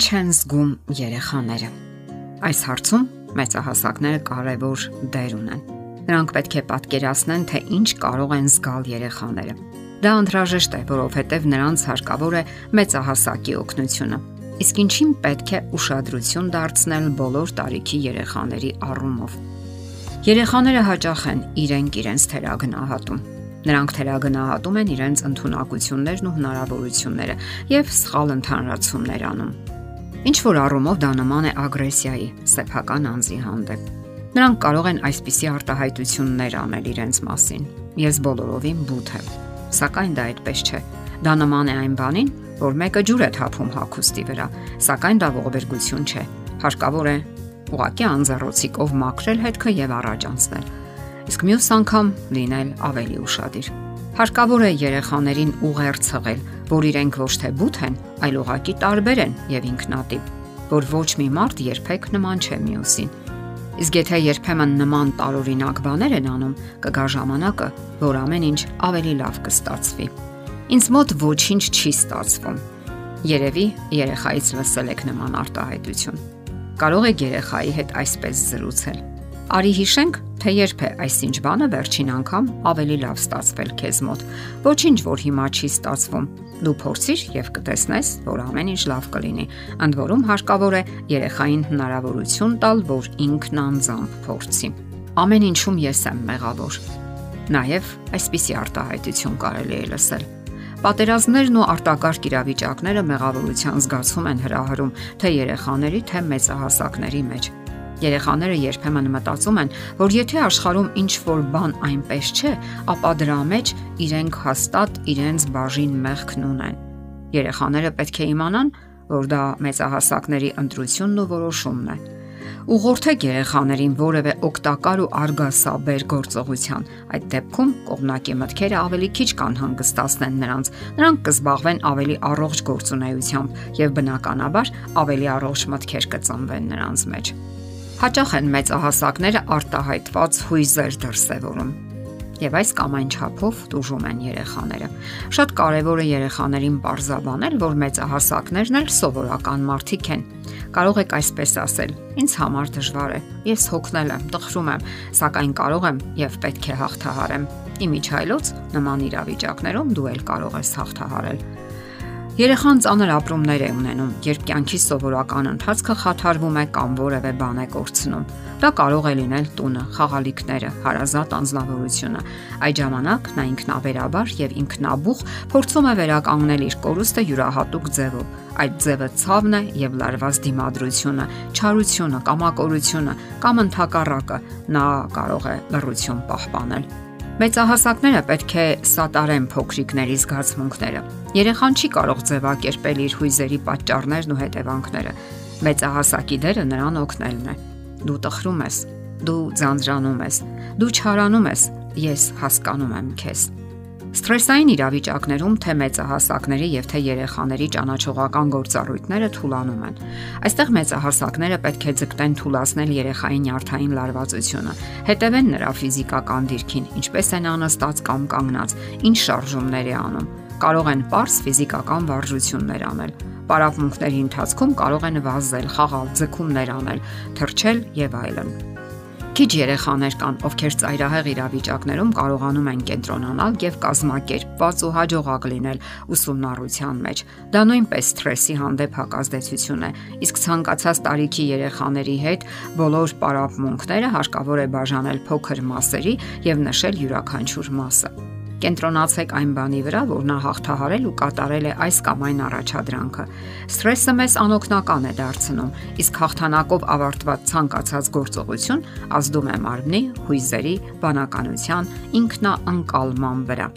Ինչ են զգում երեխաները։ Այս հարցում մեծահասակները կարևոր դեր ունեն։ Նրանք պետք է պատկերացնեն, թե ինչ կարող են զգալ երեխաները։ Դա անհրաժեշտ է, որովհետև նրանց հարկավոր է մեծահասակի օգնությունը։ Իսկ ինչին պետք է ուշադրություն դարձնել բոլոր տարիքի երեխաների առումով։ Երեխաները հաճախ են իրենք իրենց թերագնահատում Նրանք թերագնահատում են իրենց ընտունակություններն ու հնարավորությունները եւ սխալ ընդհանրացումներ անում։ Ինչ որ առումով դա նման է ագրեսիայի սեփական անձի հանդեպ։ Նրանք կարող են այսպիսի արտահայտություններ անել իրենց մասին։ Ես բոլորովին բութ եմ։ Սակայն դա այդպես չէ։ Դա նման է այն բանին, որ մեկը ջուր է թափում հագուստի վրա, սակայն դա ողբերգություն չէ։ Հարկավոր է ուղակի անձեռոցիկով մաքրել հետքը եւ առաջ անցնել։ Իսկ մյուս անգամ լինել ավելի ուշադիր։ Հարկավոր է երեխաներին ուղեր ցղել, որ իրենք ոչ թե բութ են, այլ ուղակի տարբեր են եւ ինքնատիպ, որ ոչ մի մարդ երբեք նման չէ մյուսին։ Իսկ եթե երբեմն նման տարօրինակ բաներ են անում, կգա ժամանակը, որ ամեն ինչ ավելի լավ կստացվի։ Ինձ մոտ ոչինչ չի ստացվում։ Երևի երեխայից լսել եք նման արտահայտություն։ Կարող եք երեխայի հետ այսպես զրուցել Արի հիշենք, թե երբ է այսինչ բանը վերջին անգամ ավելի լավ ստացվել քեզ մոտ։ Ոչինչ, որ հիմա չի ստացվում։ Դու փորձիր եւ կտեսնես, որ ամեն ինչ լավ կլինի։ Ընդ որում հարկավոր է երեխային հնարավորություն տալ, որ ինքն անձամբ փորձի։ Ամեն ինչում ես եմ մեղավոր։ Նաեւ այսպիսի արտահայտություն կարելի է լսել Պատերազմներն ու արտակարգ իրավիճակները մեղավորության զգացում են հրահրում թե երեխաների, թե մեծահասակների մեջ։ Երեխաները երբեմն մտածում են, որ եթե աշխարհում ինչ որ բան այնպես չէ, ապա դրա մեջ իրենք հաստատ իրենց բաժին մեղքն ունեն։ Երեխաները պետք է իմանան, որ դա մեծահասակների ընտրությունն ու որոշումն է։ Ուղղորդեք երեխաներին որևէ օգտակար ու արգասաբեր գործողության։ Այդ դեպքում կողմնակի մտքերը ավելի քիչ կան հանգստացնեն նրանց։ Նրանք կզբաղվեն ավելի առողջ գործունեությամբ եւ բնականաբար ավելի առողջ մտքեր կծնվեն նրանց մեջ հաճախ են մեծահասակները արտահայտված հույզեր դրսևորում եւ այս կամ այն չափով դժում են երեխաները։ Շատ կարեւոր է երեխաներին པարզաբանել, որ մեծահասակներն էլ սովորական մարդիկ են։ Կարող եք այսպես ասել. Ինձ համար դժվար է։ Ես հոգնել եմ, տխրում եմ, սակայն կարող եմ եւ պետք է հաղթահարեմ։ Իմիջայլոց նման իրավիճակներում դու էլ կարող ես հաղթահարել Երեխան ծանր ապրումներ է ունենում, երբ կյանքի սովորական ընթացքը խաթարվում է կամ որևէ բան է կորցնում։ Դա կարող է լինել տունը, խաղալիքները, հարազատ անznավորությունը։ Այդ ժամանակ նա ինքնաբերաբար եւ ինքնաբուխ փորձում է վերականգնել իր կորուստը յուրահատուկ ձևով։ Այդ ձևը ցավն է եւ լարված դիմադրությունը, չարությունը, կամակորությունը կամ ընդհակառակը նա կարող է լռություն պահպանել։ Մեծահասակները պետք է սատարեն փոքրիկների զգացմունքները։ Երեխան չի կարող ձևակերպել իր հույզերի պատճառներն ու հետևանքները։ Մեծահասակի դերը նրան օգնելն է։ Դու տխրում ես, դու ձանձրանում ես, դու չարանում ես, ես հասկանում եմ քեզ։ Ստրեսային իրավիճակներում թե մեծահասակների եւ թե երեխաների ճանաչողական գործառույթները թուլանում են։ Այստեղ մեծահասակները պետք է ձգտեն թուլացնել երեխայի նյարդային լարվածությունը, հետևեն նրա ֆիզիկական դիրքին, ինչպես են անստած կամ կանգնած, ինչ շարժումներ է անում։ Կարող են པարս ֆիզիկական վարժություններ անել։ Պարապմունքների ընթացքում կարող են վազել, խաղալ, ձգումներ անել, թռչել եւ այլն։ Քիչ երեխաներ կան, ովքեր ծայրահեղ իրավիճակներում կարողանում են կենտրոնանալ եւ կազմակերպված ու հաջողակ լինել ուսումնառության մեջ։ Դա նույնպես սթրեսի հանդեպ հակազդեցություն է, իսկ ցանկացած տարիքի երեխաների հետ բոլոր պարապմունքները հարկավոր է բաժանել փոքր մասերի եւ նշել յուրաքանչյուր մասը։ Կենտրոնացեք այն բանի վրա, որ նա հաղթահարել ու կատարել է այս կամ այն առաջադրանքը։ Սթրեսը մեզ անօգնական է դարձնում, իսկ հաղթանակով ավարտված ցանկացած գործողություն ազդում է մարմնի, հույզերի, բանականության, ինքնաանկալման վրա։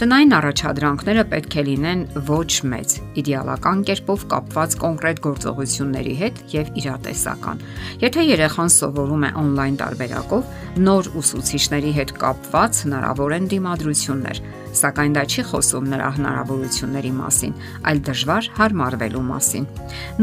Տնային առաջադրանքները պետք է լինեն ոչ մեծ, իդեալական կերպով կապված կոնկրետ գործողությունների հետ եւ իրատեսական։ Եթե երեխան սովորում է on-line տարբերակով, նոր ուսուցիչների հետ կապված հնարավոր են դիմադրություններ, սակայն դա չի խոսում նրա հնարավորությունների մասին, այլ դժվար հարմարվելու մասին։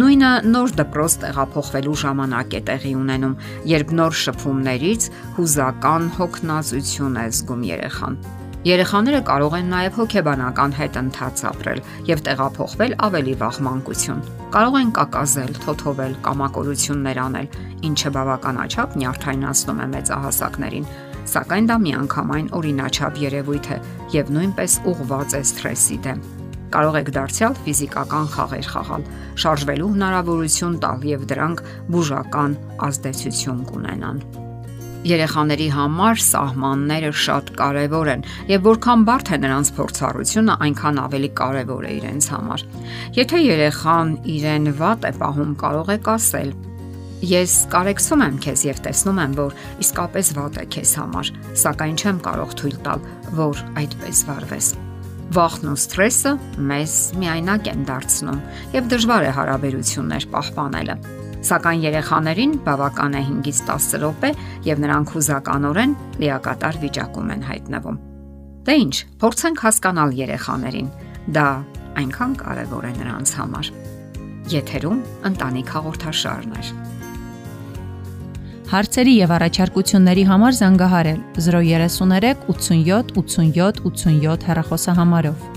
Նույնը նոր դպրոց տեղափոխվելու ժամանակ է տեղի ունենում, երբ նոր շփումներից հուզական հոգնածություն է զգում երեխան։ Երեխաները կարող են նաև հոգեբանական հետընթաց ապրել եւ տեղափոխվել ավելի վաղ մանկություն։ Կարող են կակազել, թոթովել, կամակորություններ անել, ինչը բավականաչափ նյարդայնացնում է մեծահասակներին, սակայն դա միանգամայն օրինաչափ երևույթ է եւ նույնպես ուղղված է սթրեսի դեմ կարող եք դարձյալ ֆիզիկական խաղեր խաղալ, շարժվելու հնարավորություն տալ եւ դրանք բուժական ազդեցություն կունենան։ Երեխաների համար սահմանները շատ կարևոր են եւ որքան բարդ է նրանց փորձառությունը, այնքան ավելի կարևոր է իրենց համար։ Եթե երեխան իրեն վատ է պահում, կարող եք ասել. Ես կարեկցում եմ քեզ եւ տեսնում եմ, որ իսկապես վատ է քեզ համար, սակայն չեմ կարող թույլ տալ, որ այդպես վարվես։ Վախն ու սթրեսը մեզ միայնակ են դարձնում եւ դժվար է հարաբերություններ պահպանելը Սակայն երեխաներին բավական է 5-ից 10 րոպե եւ նրանք հուզականորեն լիակատար վիճակում են հայտնվում։ Դե ի՞նչ, փորձենք հասկանալ երեխաներին։ Դա այնքան կարևոր է նրանց համար։ Եթերում ընտանիք հաղորդաշարն է։ Հարցերի եւ առաջարկությունների համար զանգահարել 033 87 87 87 հեռախոսահամարով։